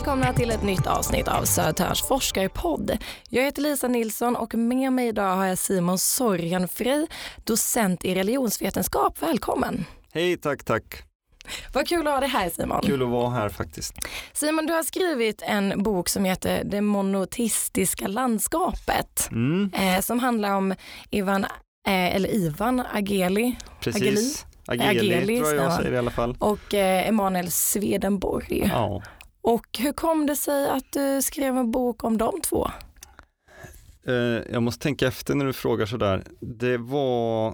välkomna till ett nytt avsnitt av Södertörns forskarpodd. Jag heter Lisa Nilsson och med mig idag har jag Simon Sorgenfri, docent i religionsvetenskap. Välkommen! Hej, tack, tack. Vad kul att ha dig här Simon. Kul att vara här faktiskt. Simon, du har skrivit en bok som heter Det monoteistiska landskapet Mm, eh, som handlar om Ivan, eh, eller Ivan Ageli precis. Ageli, Ageli, tror jag jag säger i alla fall. och eh, Emanuel Swedenborg. Ja. Och hur kom det sig att du skrev en bok om de två? Eh, jag måste tänka efter när du frågar sådär. Det var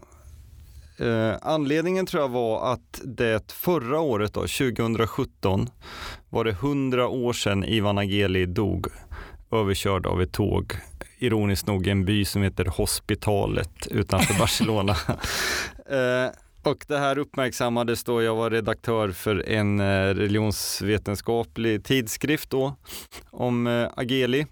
eh, Anledningen tror jag var att det förra året då, 2017 var det 100 år sedan Ivan Ageli dog överkörd av ett tåg. Ironiskt nog i en by som heter Hospitalet utanför Barcelona. eh, och det här uppmärksammades då jag var redaktör för en eh, religionsvetenskaplig tidskrift då om eh, Ageli.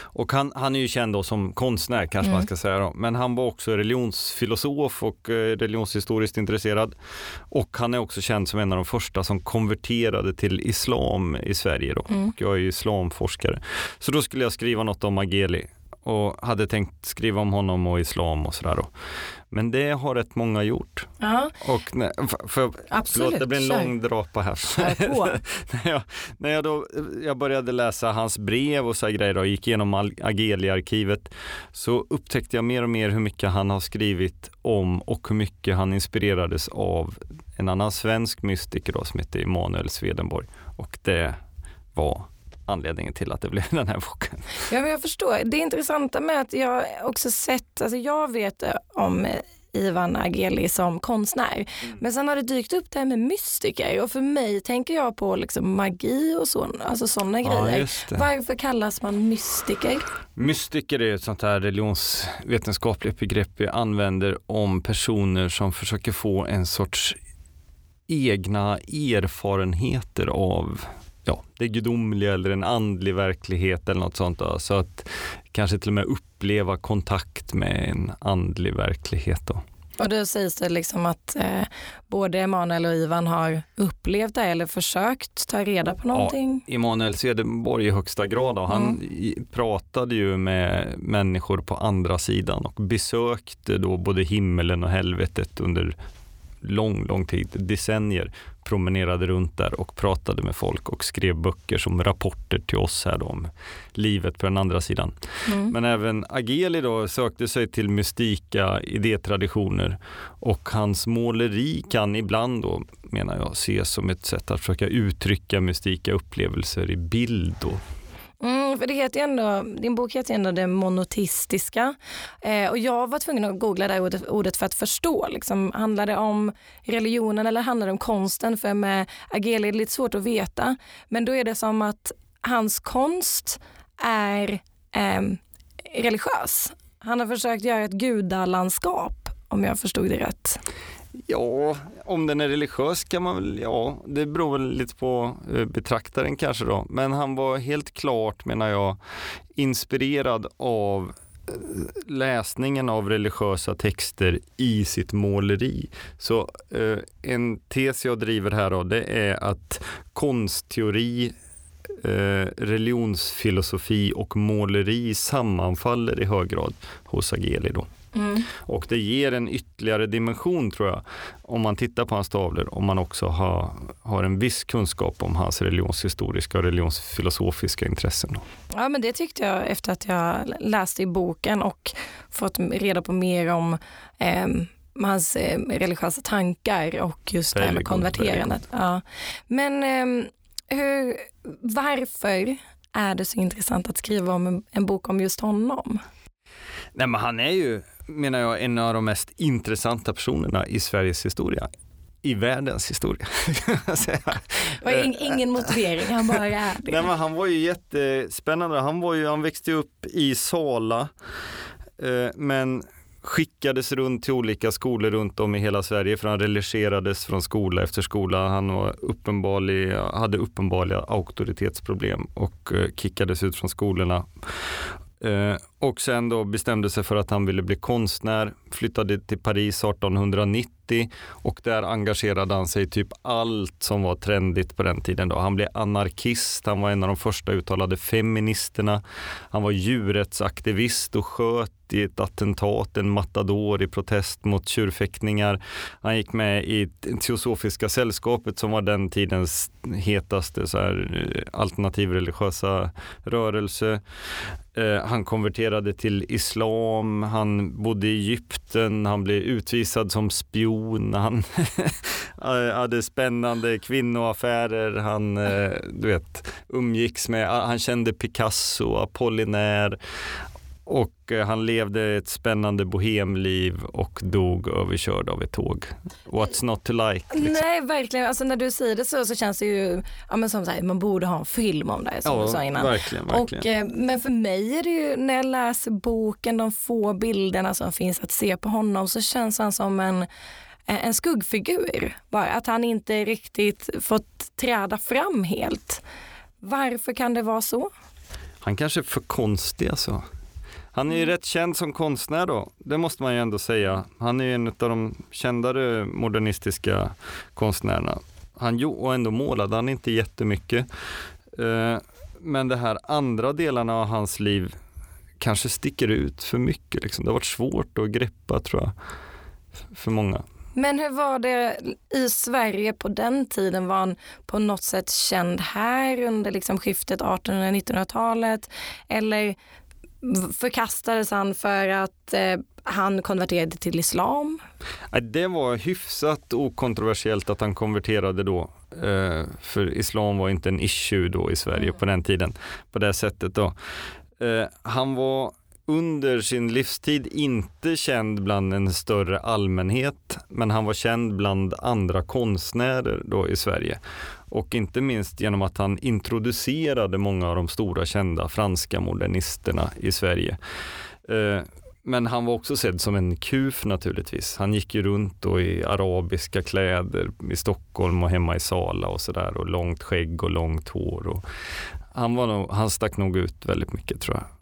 Och han, han är ju känd då som konstnär kanske Mm. man ska säga då. Men han var också religionsfilosof och eh, religionshistoriskt intresserad. Och han är också känd som en av de första som konverterade till islam i Sverige då. Mm. Och jag är ju islamforskare. Så då skulle jag skriva något om Ageli och hade tänkt skriva om honom och islam och sådär. Men det har rätt många gjort. Ja, Och när, för, för, absolut. förlåt, det blir en Kör. lång drapa här. När, jag, när jag, då, jag började läsa hans brev och så grejer och gick igenom Ageli-arkivet så upptäckte jag mer och mer hur mycket han har skrivit om och hur mycket han inspirerades av en annan svensk mystiker då, som heter Emanuel Swedenborg. Och det var anledningen till att det blev den här boken. Ja, men jag förstår. Det intressanta med att jag också sett, alltså jag vet eh, om eh, Ivan Ageli som konstnär. Mm. Men sen har det dykt upp det här med mystiker och för mig tänker jag på liksom magi och så, alltså sådana grejer. just Varför kallas man mystiker? Mystiker är ett sånt här religionsvetenskapligt begrepp vi använder om personer som försöker få en sorts egna erfarenheter av ja, det gudomliga eller en andlig verklighet eller något sånt. Då. Så att kanske till och med uppleva kontakt med en andlig verklighet. Då. Och då sägs det liksom att eh, både Emanuel och Ivan har upplevt det eller försökt ta reda på någonting. Emanuel Swedenborg i högsta grad. Då. Han Mm. pratade ju med människor på andra sidan och besökte då både himmelen och helvetet under lång, lång tid, decennier, promenerade runt där och pratade med folk och skrev böcker som rapporter till oss här då om livet på den andra sidan. Mm. Men även Ageli då sökte sig till mystika idétraditioner och hans måleri kan ibland då, menar jag, ses som ett sätt att försöka uttrycka mystika upplevelser i bild. Då. Mm, för det heter ju ändå, din bok heter ju ändå det monoteistiska. Eh, och jag var tvungen att googla det här ordet, för att förstå. Liksom, handlar det om religionen eller handlar det om konsten? För med Ageli är det lite svårt att veta. Men då är det som att hans konst är eh, religiös. Han har försökt göra ett gudalandskap om jag förstod det rätt. Ja, om den är religiös kan man väl, ja, det beror väl lite på eh, betraktaren kanske då. Men han var helt klart, menar jag, inspirerad av eh, läsningen av religiösa texter i sitt måleri. Så eh, en tes jag driver här då, det är att konstteori, eh, religionsfilosofi och måleri sammanfaller i hög grad hos Ageli då. Mm. Och det ger en ytterligare dimension tror jag, om man tittar på hans tavlor, om man också har, har en viss kunskap om hans religionshistoriska och religionsfilosofiska intressen. Ja men det tyckte jag efter att jag läste i boken och fått reda på mer om ehm, hans eh, religiösa tankar och just det här med konverterandet. Ja. Men ehm, hur, varför är det så intressant att skriva om en, en bok om just honom? Nej men han är ju, menar jag, en av de mest intressanta personerna i Sveriges historia. I världens historia. var ing, ingen motivering, han bara är det. Nej, men han var ju jättespännande. Han, var ju, han växte upp i Sala, eh, men skickades runt till olika skolor runt om i hela Sverige för han religerades från skola efter skola. Han var uppenbarlig, hade uppenbarliga auktoritetsproblem och eh, kickades ut från skolorna. Och sen då bestämde sig för att han ville bli konstnär, flyttade till Paris 1890 och där engagerade han sig i typ allt som var trendigt på den tiden. Då. Han blev anarkist, han var en av de första uttalade feministerna. Han var djurrättsaktivist och sköt i ett attentat, en matador i protest mot tjurfäktningar. Han gick med i Teosofiska sällskapet som var den tidens hetaste så här, eh, alternativ alternativreligiösa rörelse. Eh, han konverterade till islam, han bodde i Egypten, han blev utvisad som spion, han hade spännande kvinnoaffärer, han eh, du vet, umgicks med, han kände Picasso, Apollinaire och eh, han levde ett spännande bohemliv och dog överkörd av ett tåg. What's not to like? Liksom. Nej verkligen, alltså när du säger det så, så känns det ju ja, men som så här, man borde ha en film om det som ja, du sa innan. Verkligen, verkligen. Och, eh, men för mig är det ju när jag läser boken, de få bilderna som finns att se på honom så känns han som en eh, en skuggfigur, bara att han inte riktigt fått träda fram helt. Varför kan det vara så? Han kanske är för konstig alltså. Han är ju rätt känd som konstnär då, det måste man ju ändå säga. Han är ju en av de kändare modernistiska konstnärerna. Han, och ändå målade han inte jättemycket. Eh, men de här andra delarna av hans liv kanske sticker ut för mycket. Liksom. Det har varit svårt att greppa tror jag, för många. Men hur var det i Sverige på den tiden? Var han på något sätt känd här under liksom skiftet 1800-1900-talet? Eller förkastades han för att eh, han konverterade till islam? Det var hyfsat okontroversiellt att han konverterade då. Eh, för islam var inte en issue då i Sverige mm. på den tiden på det sättet. Då. Eh, han var under sin livstid inte känd bland en större allmänhet, men han var känd bland andra konstnärer då i Sverige. Och inte minst genom att han introducerade många av de stora kända franska modernisterna i Sverige. Eh, men han var också sedd som en kuf naturligtvis. Han gick ju runt då i arabiska kläder i Stockholm och hemma i Sala och sådär och långt skägg och långt hår. Och han, var nog, han stack nog ut väldigt mycket tror jag.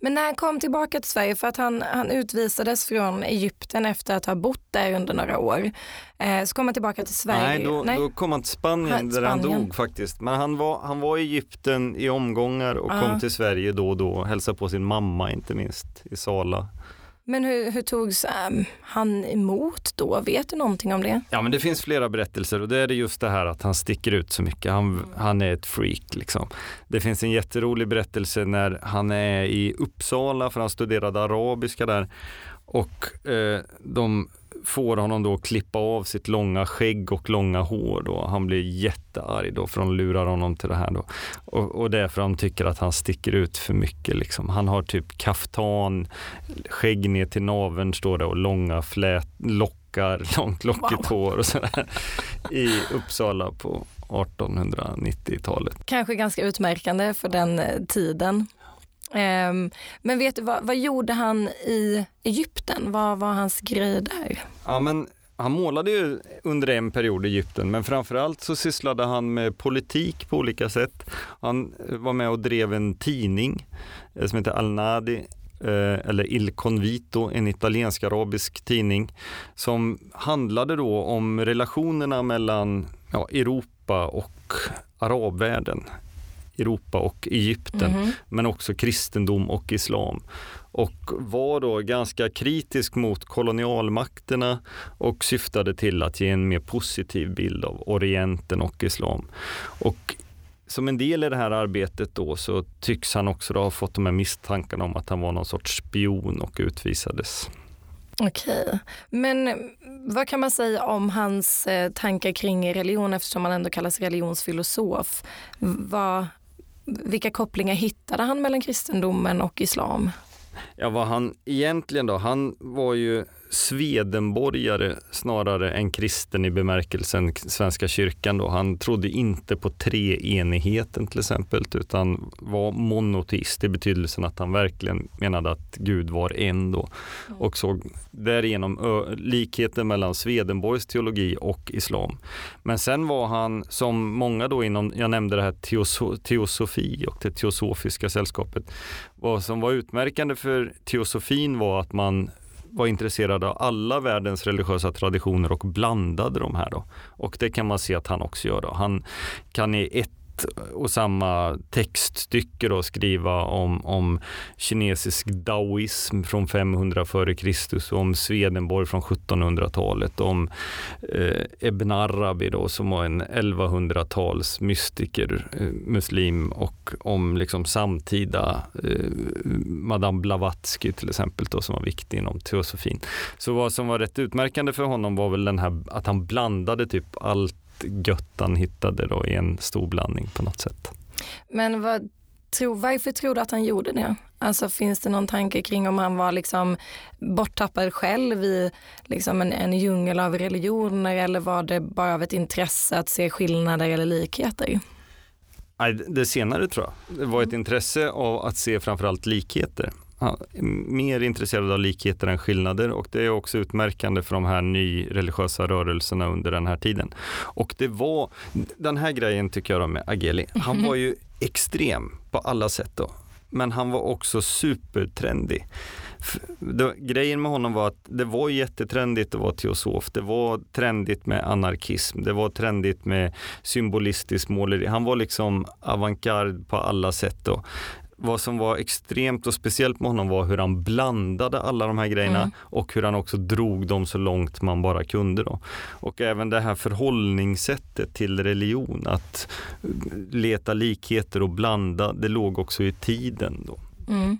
Men när han kom tillbaka till Sverige, för att han, han utvisades från Egypten efter att ha bott där under några år, eh, så kom han tillbaka till Sverige. Nej, då, Nej. då kom han till Spanien, han, där han dog faktiskt. Men han var, han var i Egypten i omgångar och uh. kom till Sverige då och då, hälsade på sin mamma inte minst i Sala. Men hur, hur togs um, han emot då? Vet du någonting om det? Ja, men det finns flera berättelser och det är just det här att han sticker ut så mycket. Han, han är ett freak liksom. Det finns en jätterolig berättelse när han är i Uppsala för han studerade arabiska där och eh, de får honom då klippa av sitt långa skägg och långa hår. Då. Han blir jättearg då för de lurar honom till det här. Då. Och, och därför han tycker att han sticker ut för mycket. Liksom. Han har typ kaftan, skägg ner till naveln står det och långa flät, lockar, långt lockigt wow. hår och sådär i Uppsala på 1890-talet. Kanske ganska utmärkande för den eh, tiden. Um, men vet du, vad, vad gjorde han i Egypten? Vad var hans grej där? Ja, men han målade ju under en period i Egypten, men framförallt så sysslade han med politik på olika sätt. Han eh, var med och drev en tidning eh, som heter Al-Nadi, eh, eller Il Convito, en italiensk-arabisk tidning, som handlade då om relationerna mellan ja, Europa och arabvärlden. Europa och Egypten, mm. men också kristendom och islam. Och var då ganska kritisk mot kolonialmakterna och syftade till att ge en mer positiv bild av Orienten och islam. Och som en del i det här arbetet då så tycks han också ha fått de här misstankarna om att han var någon sorts spion och utvisades. Okej, men vad kan man säga om hans eh, tankar kring religion eftersom han ändå kallas religionsfilosof? Vad, vilka kopplingar hittade han mellan kristendomen och islam? Ja, vad han egentligen då, han var ju Swedenborgare snarare än kristen i bemärkelsen Svenska kyrkan. Då. Han trodde inte på treenigheten till exempel utan var monoteist i betydelsen att han verkligen menade att Gud var en då mm. och såg därigenom likheten mellan Swedenborgs teologi och islam. Men sen var han som många då inom, jag nämnde det här teoso, teosofi och det teosofiska sällskapet. Vad som var utmärkande för teosofin var att man var intresserad av alla världens religiösa traditioner och blandade de här. Då. Och det kan man se att han också gör. Då. Han kan i ett och samma textstycke då skriva om, om kinesisk daoism från 500 f.Kr. om Swedenborg från 1700-talet, om eh, Ebn Arabi då, som var en 1100-tals mystiker, eh, muslim och om liksom samtida eh, Madame Blavatsky till exempel då, som var viktig inom teosofin. Så vad som var rätt utmärkande för honom var väl den här att han blandade typ allt gött han hittade då i en stor blandning på något sätt. Men vad, tro, varför tror du att han gjorde det? Alltså finns det någon tanke kring om han var liksom borttappad själv i liksom en, en djungel av religioner eller var det bara av ett intresse att se skillnader eller likheter? Nej, det senare tror jag. Det var ett intresse av att se framförallt likheter mer intresserad av likheter än skillnader och det är också utmärkande för de här nyreligiösa rörelserna under den här tiden. Och det var, den här grejen tycker jag med Ageli, han var ju extrem på alla sätt då. Men han var också supertrendig. Det, grejen med honom var att det var jättetrendigt att vara teosof. Det var trendigt med anarkism. Det var trendigt med symbolistisk måleri. Han var liksom avantgarde på alla sätt. Då vad som var extremt och speciellt med honom var hur han blandade alla de här grejerna mm. och hur han också drog dem så långt man bara kunde. Då. Och även det här förhållningssättet till religion, att leta likheter och blanda, det låg också i tiden. Då. Mm.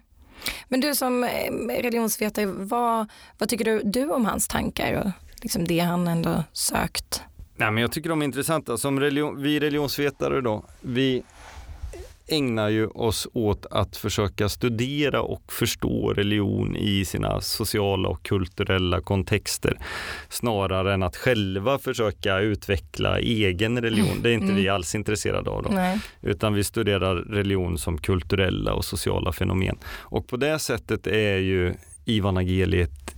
Men du som eh, religionsvetare, vad, vad tycker du, du om hans tankar och liksom det han ändå sökt? Nej, men jag tycker de är intressanta. Som religion, vi religionsvetare då, vi ägnar ju oss åt att försöka studera och förstå religion i sina sociala och kulturella kontexter snarare än att själva försöka utveckla egen religion. Det är inte mm. vi alls intresserade av. Då. Nej. Utan vi studerar religion som kulturella och sociala fenomen. Och på det sättet är ju Ivan Ageli ett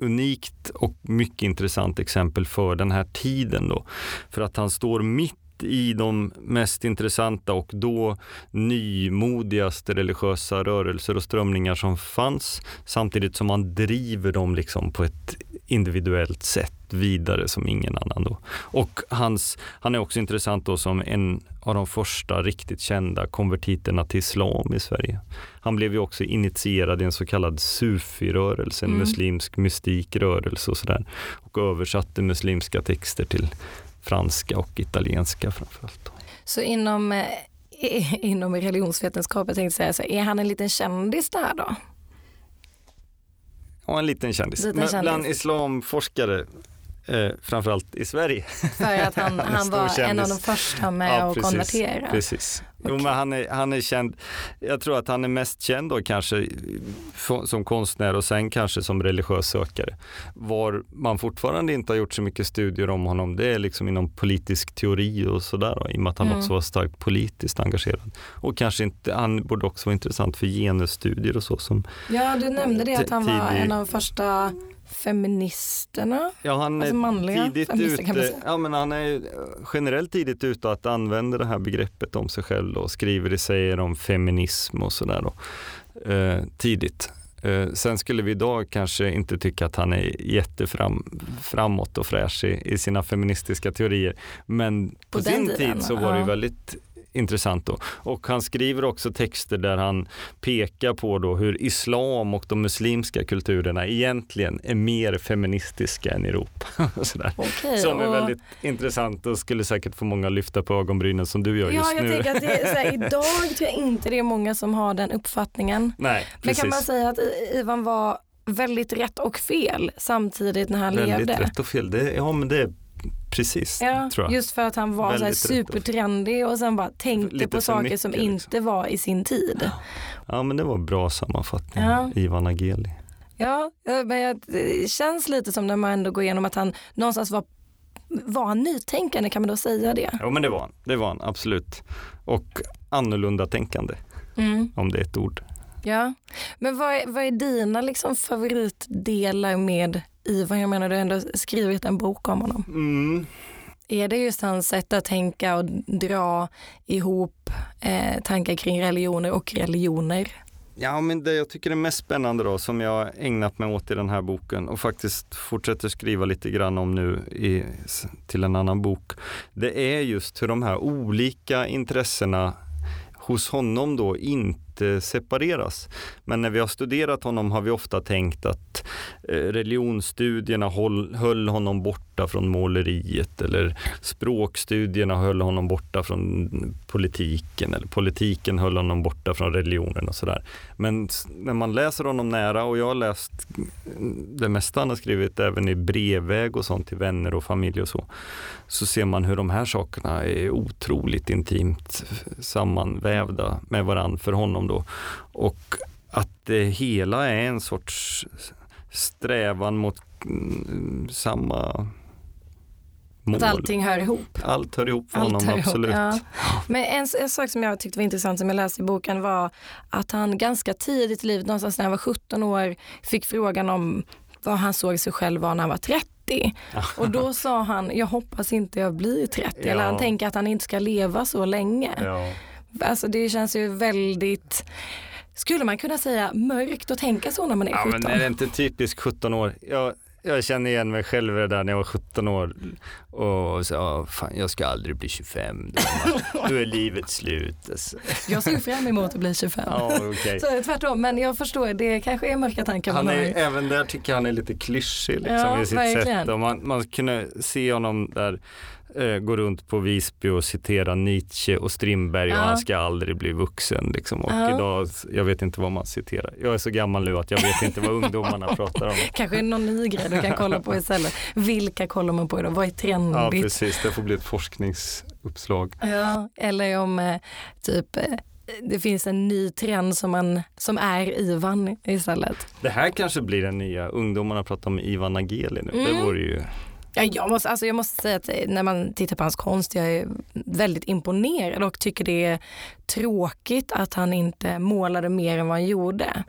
unikt och mycket intressant exempel för den här tiden då. För att han står mitt i de mest intressanta och då nymodigaste religiösa rörelser och strömningar som fanns samtidigt som man driver dem liksom på ett individuellt sätt vidare som ingen annan. Då. Och hans, han är också intressant då som en av de första riktigt kända konvertiterna till islam i Sverige. Han blev ju också initierad i en så kallad sufi-rörelse, en mm. muslimsk mystikrörelse och sådär. Och översatte muslimska texter till franska och italienska framförallt. Så inom, eh, inom religionsvetenskap, jag tänkte säga, så är han en liten kändis där då? Ja, en liten kändis. Liten kändis. bland islamforskare eh, framförallt i Sverige. För att han, han var en av de första med ja, att precis, konvertera? Precis. Okay. Jo, men han, är, han är känd, jag tror att han är mest känd då kanske som konstnär och sen kanske som religiös sökare. Var man fortfarande inte har gjort så mycket studier om honom, det är liksom inom politisk teori och sådär, i och med att han mm. också var starkt politiskt engagerad. Och kanske inte, han borde också vara intressant för genusstudier och så. Som ja, du nämnde det att han var en av de första feministerna, ja, han alltså manliga tidigt feminister ute, kan man säga. Ja, men han är generellt tidigt ute att använda det här begreppet om sig själv och skriver i sig om feminism och sådär eh, tidigt. Eh, sen skulle vi idag kanske inte tycka att han är jätteframåt och fräsch i, i sina feministiska teorier. Men på, på sin tid så var det väldigt intressant då. Och han skriver också texter där han pekar på då hur islam och de muslimska kulturerna egentligen är mer feministiska än Europa. Sådär. Okay, som är och... väldigt intressant och skulle säkert få många att lyfta på ögonbrynen som du gör ja, just nu. Ja, jag tänker att det, såhär, idag tror jag inte det är många som har den uppfattningen. Nej, Men kan man säga att Ivan var väldigt rätt och fel samtidigt när han väldigt levde? Väldigt rätt och fel, det, ja men det precis. Ja, tror jag. Just för att han var så supertrendig och sen bara tänkte Lite på saker som liksom. inte var i sin tid. Ja men det var en bra sammanfattning, ja. Ivan Ageli. Ja, men det känns lite som när man ändå går igenom att han någonstans var, var han nytänkande, kan man då säga det? Ja men det var han, det var han absolut. Och annorlunda tänkande, Mm. om det är ett ord. Ja, men vad är, vad är dina liksom favoritdelar med Ivan? Jag menar du har ändå skrivit en bok om honom. Mm. Är det just hans sätt att tänka och dra ihop eh, tankar kring religioner och religioner? Ja, men det jag tycker är mest spännande då, som jag ägnat mig åt i den här boken och faktiskt fortsätter skriva lite grann om nu i, till en annan bok, det är just hur de här olika intressena hos honom då inte separeras. Men när vi har studerat honom har vi ofta tänkt att eh, religionsstudierna höll honom borta från måleriet eller språkstudierna höll honom borta från politiken eller politiken höll honom borta från religionen och sådär. Men när man läser honom nära och jag har läst mm, det mesta han har skrivit även i brevväg och sånt till vänner och familj och så, så ser man hur de här sakerna är otroligt intimt sammanvävda med varandra för honom då. Och att det hela är en sorts strävan mot mm, samma mål. Att allting hör ihop. Allt hör ihop för Allt honom, absolut. ja. Men en, en sak som jag tyckte var intressant som jag läste i boken var att han ganska tidigt i livet, någonstans när han var 17 år, fick frågan om vad han såg sig själv vara när han var 30. Och då sa han, jag hoppas inte jag blir 30. Eller Ja. han tänker att han inte ska leva så länge. Ja. Alltså det känns ju väldigt, skulle man kunna säga mörkt att tänka så när man är Ja, 17? men är det inte typiskt 17 år? Jag, jag känner igen mig själv i det där när jag var 17 år och sa, fan jag ska aldrig bli 25, då är, man, då är livet slut. Alltså. Jag ser fram emot att bli 25. Ja, okej. Så tvärtom, men jag förstår, det kanske är mörka tankar Han är, har. även där tycker jag han är lite klyschig liksom, Ja, i sitt verkligen. sätt. Och man, man kunde se honom där eh, gå runt på Visby och citera Nietzsche och Strindberg och Ja. han ska aldrig bli vuxen. Liksom. Och Ja. idag, jag vet inte vad man citerar. Jag är så gammal nu att jag vet inte vad ungdomarna pratar om. Kanske någon ny grej du kan kolla på istället. Vilka kollar man på idag? Vad är Ja, trendigt? precis. Det får bli ett forskningsuppslag. Ja, eller om eh, typ eh, det finns en ny trend som, man, som är Ivan istället. Det här kanske blir den nya, ungdomarna pratar om Ivan Ageli nu. Det Mm. vore ju, Ja, jag, måste, alltså jag måste säga att eh, när man tittar på hans konst, jag är väldigt imponerad och tycker det är tråkigt att han inte målade mer än vad han gjorde.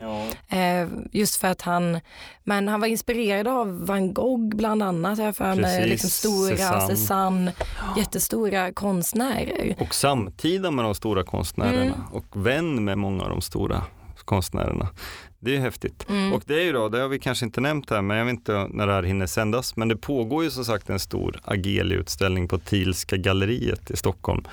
Eh, just för att han, men han var inspirerad av Van Gogh bland annat, jag för mig. Liksom stora, Cézanne. Cézanne, jättestora konstnärer. och samtida med de stora konstnärerna Mm. och vän med många av de stora konstnärerna. Det är häftigt. Mm. Och det är ju då, det har vi kanske inte nämnt här, men jag vet inte när det här hinner sändas, men det pågår ju som sagt en stor Ageli-utställning på Thielska galleriet i Stockholm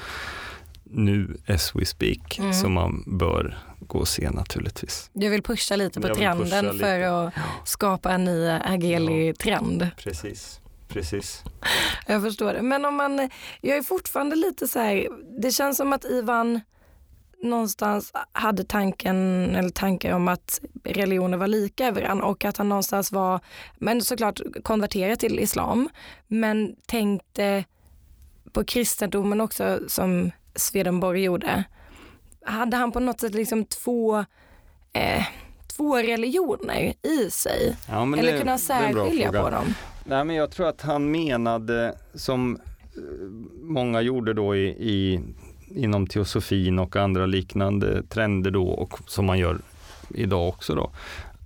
nu as we speak, Mm. som man bör gå och se naturligtvis. Jag vill pusha lite på Jag trenden lite. för att skapa en ny Ageli-trend. Precis, precis. Jag förstår det. Men om man, jag är fortfarande lite så här, det känns som att Ivan någonstans hade tanken eller tankar om att religioner var lika över varandra och att han någonstans var, men såklart konverterad till islam, men tänkte på kristendomen också som Swedenborg gjorde. Hade han på något sätt liksom två, eh, två religioner i sig? Ja, eller det- kunna en bra särskilja på dem? Nej, men jag tror att han menade, som eh, många gjorde då i, i, inom teosofin och andra liknande trender då, och som man gör idag också då,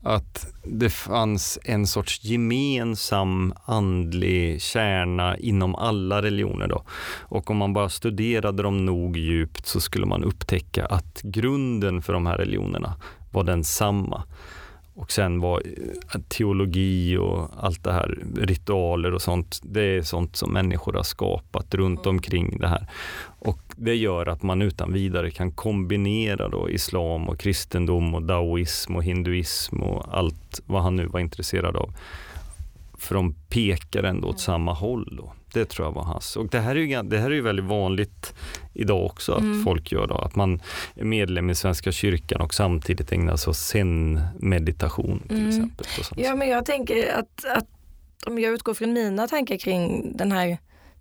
att det fanns en sorts gemensam andlig kärna inom alla religioner då. Och om man bara studerade dem nog djupt så skulle man upptäcka att grunden för de här religionerna var densamma. Och sen var eh, teologi och allt det här, ritualer och sånt, det är sånt som människor har skapat runt omkring det här. Och det gör att man utan vidare kan kombinera då islam och kristendom och daoism och hinduism och allt vad han nu var intresserad av. För de pekar ändå åt samma håll. Då. Det tror jag var hans. Och det här är ju, det här är ju väldigt vanligt idag också att Mm. folk gör då. Att man är medlem i Svenska kyrkan och samtidigt ägnar sig åt zen-meditation till Mm. exempel. Ja, men jag tänker att, att om jag utgår från mina tankar kring den här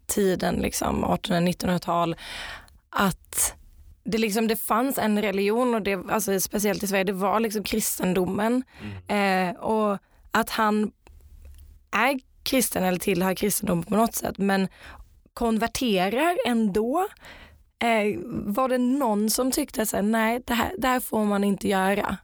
tiden, liksom 1800-1900-tal, att det, liksom, det fanns en religion och det, alltså, speciellt i Sverige, det var liksom kristendomen. Mm. Eh, och att han är kristen eller tillhör kristendom på något sätt men konverterar ändå. Eh, var det någon som tyckte att nej, det här, det här får man inte göra?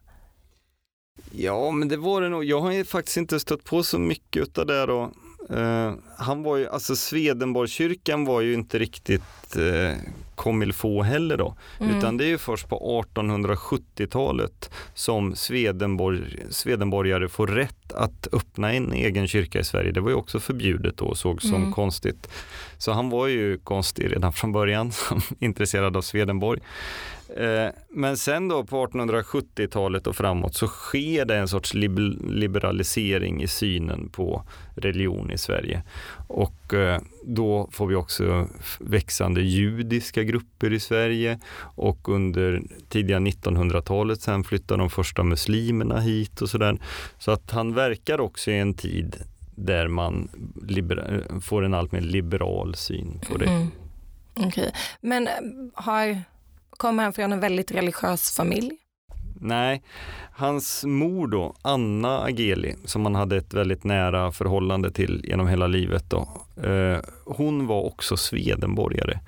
Ja, men det var det nog. Jag har ju faktiskt inte stött på så mycket av det då. Uh, han var ju, alltså Swedenborgskyrkan var ju inte riktigt uh, få heller då. Mm. Utan det är ju först på 1870-talet som Swedenborg, Swedenborgare får rätt att öppna en egen kyrka i Sverige. Det var ju också förbjudet då och såg som mm. konstigt. Så han var ju konstig redan från början, som intresserad av Swedenborg. Eh, men sen då på 1870-talet och framåt så sker det en sorts liberalisering i synen på religion i Sverige. Och eh, då får vi också växande judiska grupper i Sverige och under tidiga 1900-talet sen flyttar de första muslimerna hit och sådär. Så att han verkar också i en tid där man får en allt mer liberal syn på det. Mm. Okay. Men eh, har Kommer han från en väldigt religiös familj? Nej, hans mor då, Anna Ageli, som han hade ett väldigt nära förhållande till genom hela livet då, eh, hon var också svedenborgare.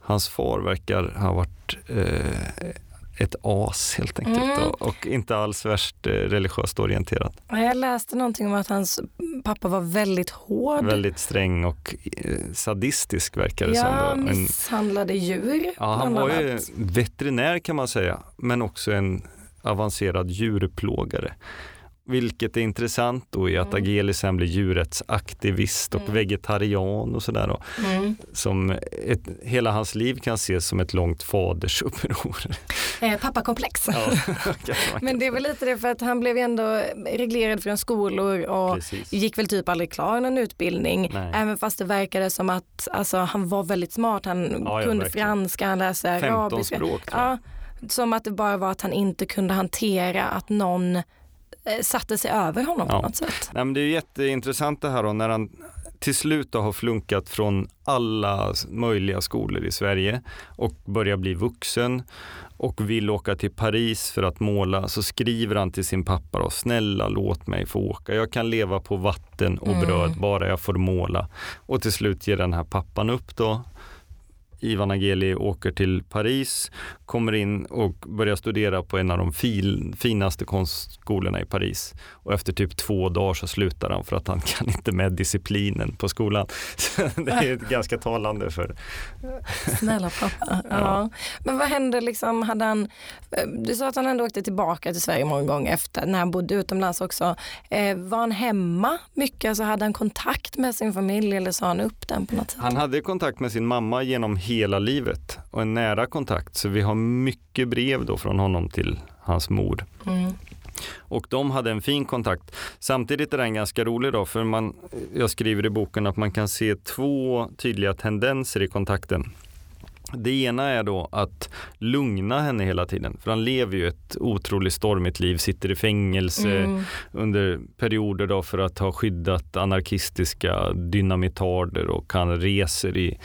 Hans far verkar ha varit eh, ett as helt enkelt mm. och, och, inte alls värst eh, religiöst orienterad. Jag läste någonting om att hans pappa var väldigt hård. Väldigt sträng och eh, sadistisk verkar det ja, som. Ja, misshandlade djur. Ja, han var ju veterinär kan man säga, men också en avancerad djurplågare. Vilket är intressant då i att mm. Ageli sen blir djurrättsaktivist och mm. vegetarian och sådär. Mm. Som ett, hela hans liv kan ses som ett långt fadersuppror. Eh, pappakomplex. Ja, Men det är väl lite det för att han blev ändå reglerad från skolor och Precis. gick väl typ aldrig klar någon utbildning. Nej. Även fast det verkade som att alltså, han var väldigt smart. Han ja, kunde franska, han läste arabiska. 15 språk. Ja, som att det bara var att han inte kunde hantera att någon satte sig över honom ja. på något sätt. Nej, men det är jätteintressant det här då, när han till slut då har flunkat från alla möjliga skolor i Sverige och börjar bli vuxen och vill åka till Paris för att måla så skriver han till sin pappa då, snälla låt mig få åka. Jag kan leva på vatten och mm. bröd bara jag får måla. Och till slut ger den här pappan upp då Ivan Ageli åker till Paris, kommer in och börjar studera på en av de fin, finaste konstskolorna i Paris. Och efter typ två dagar så slutar han för att han kan inte med disciplinen på skolan. det är ganska talande för... Snälla pappa. Ja. ja. Men vad hände liksom, hade han, du sa att han ändå åkte tillbaka till Sverige många gånger efter, när han bodde utomlands också. Eh, var han hemma mycket? Alltså hade han kontakt med sin familj eller sa han upp den på något sätt? Han hade kontakt med sin mamma genom hela livet och en nära kontakt. Så vi har mycket brev då från honom till hans mor. Mm. Och de hade en fin kontakt. Samtidigt är den ganska rolig då, för man, jag skriver i boken att man kan se två tydliga tendenser i kontakten. Det ena är då att lugna henne hela tiden, för han lever ju ett otroligt stormigt liv, sitter i fängelse mm. under perioder då för att ha skyddat anarkistiska dynamitarder och han reser i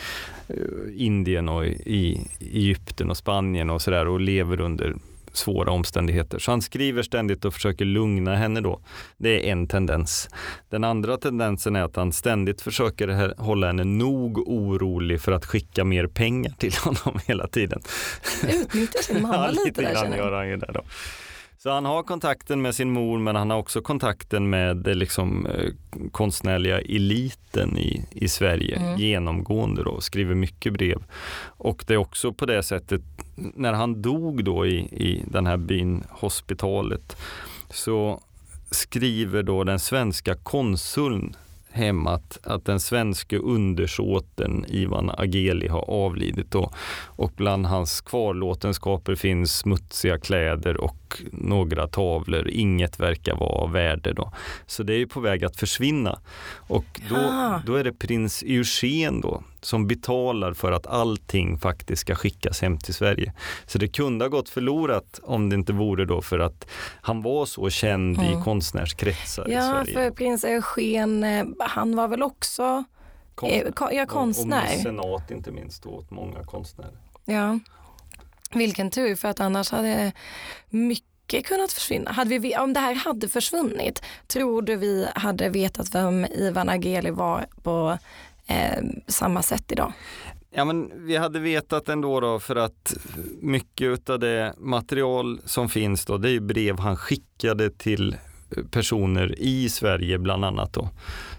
eh, Indien och i Egypten och Spanien och sådär och lever under svåra omständigheter. Så han skriver ständigt och försöker lugna henne då. Det är en tendens. Den andra tendensen är att han ständigt försöker hålla henne nog orolig för att skicka mer pengar till honom hela tiden. Utnyttjar sin mamma ja, lite, där känner gör han ju där då. Så han har kontakten med sin mor men han har också kontakten med det liksom, eh, konstnärliga eliten i, i Sverige mm. genomgående då, skriver mycket brev. Och det är också på det sättet, när han dog då i, i den här byn, hospitalet, så skriver då den svenska konsuln hem att, att den svenske undersåten Ivan Ageli har avlidit då. och bland hans kvarlåtenskaper finns smutsiga kläder och några tavlor. Inget verkar vara av värde då. Så det är på väg att försvinna. Och då, ah. då är det prins Eugen då som betalar för att allting faktiskt ska skickas hem till Sverige. Så det kunde ha gått förlorat om det inte vore då för att han var så känd mm. i konstnärskretsar ja, i Sverige. Ja, för prins Eugen, eh, han var väl också Konst, ja, konstnär? Och, och mecenat inte minst åt många konstnärer. Ja. Vilken tur, för att annars hade mycket kunnat försvinna. Hade vi, om det här hade försvunnit, tror du vi hade vetat vem Ivan Ageli var på eh, samma sätt idag? Ja, men vi hade vetat ändå då för att mycket av det material som finns då, det är brev han skickade till personer i Sverige bland annat då.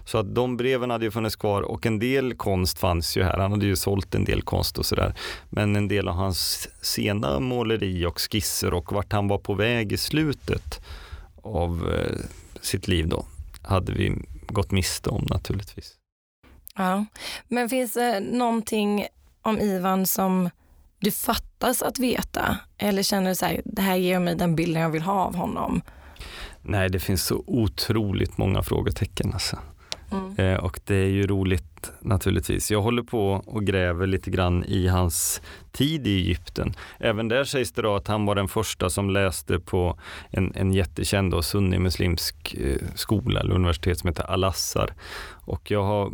Så att de breven hade ju funnits kvar och en del konst fanns ju här. Han hade ju sålt en del konst och sådär. Men en del av hans sena måleri och skisser och vart han var på väg i slutet av eh, sitt liv då hade vi gått miste om naturligtvis. Ja, men finns det någonting om Ivan som du fattas att veta? Eller känner du så här, det här ger mig den bilden jag vill ha av honom? Nej, det finns så otroligt många frågetecken alltså. Mm. Eh, och det är ju roligt naturligtvis. Jag håller på och gräver lite grann i hans tid i Egypten. Även där sägs det då att han var den första som läste på en, en jättekänd och sunni-muslimsk eh, skola eller universitet som heter Al-Azhar. Och jag har eh,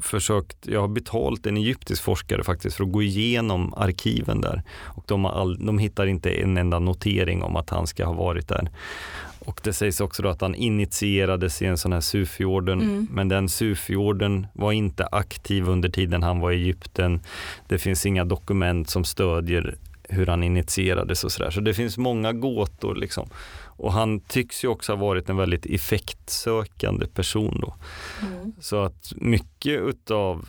försökt, jag har betalt en egyptisk forskare faktiskt för att gå igenom arkiven där. Och de, har all, de hittar inte en enda notering om att han ska ha varit där. Och det sägs också att han initierades i en sån här sufiorden, mm. men den sufiorden var inte aktiv under tiden han var i Egypten. Det finns inga dokument som stödjer hur han initierades och sådär. Så det finns många gåtor liksom. Och han tycks ju också ha varit en väldigt effektsökande person då. Mm. Så att mycket utav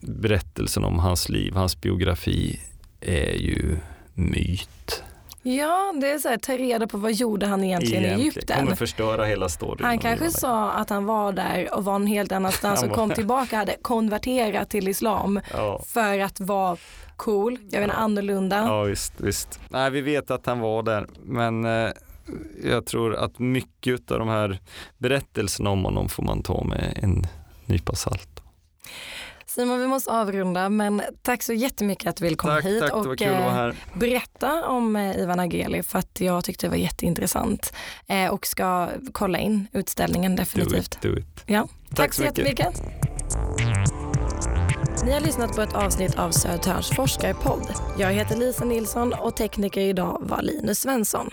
berättelsen om hans liv, hans biografi är ju myt. Ja, det är så här, ta reda på vad gjorde han egentligen, egentligen. i Egypten. kommer förstöra hela storyn. Han kanske sa att han var där och var en helt annanstans och kom tillbaka, hade konverterat till islam ja. för att vara cool, jag vet inte, annorlunda. Ja visst, visst. Nej, vi vet att han var där, men eh, jag tror att mycket av de här berättelserna om honom får man ta med en nypa salt. Simon, vi måste avrunda, men tack så jättemycket att du ville komma tack, hit tack, och eh, berätta om eh, Ivan Ageli för att jag tyckte det var jätteintressant eh, och ska kolla in utställningen definitivt. Do it, do it. Ja. Tack, tack så, så jättemycket. Ni har lyssnat på ett avsnitt av Södertörns forskarpodd. Jag heter Lisa Nilsson och tekniker idag var Linus Svensson.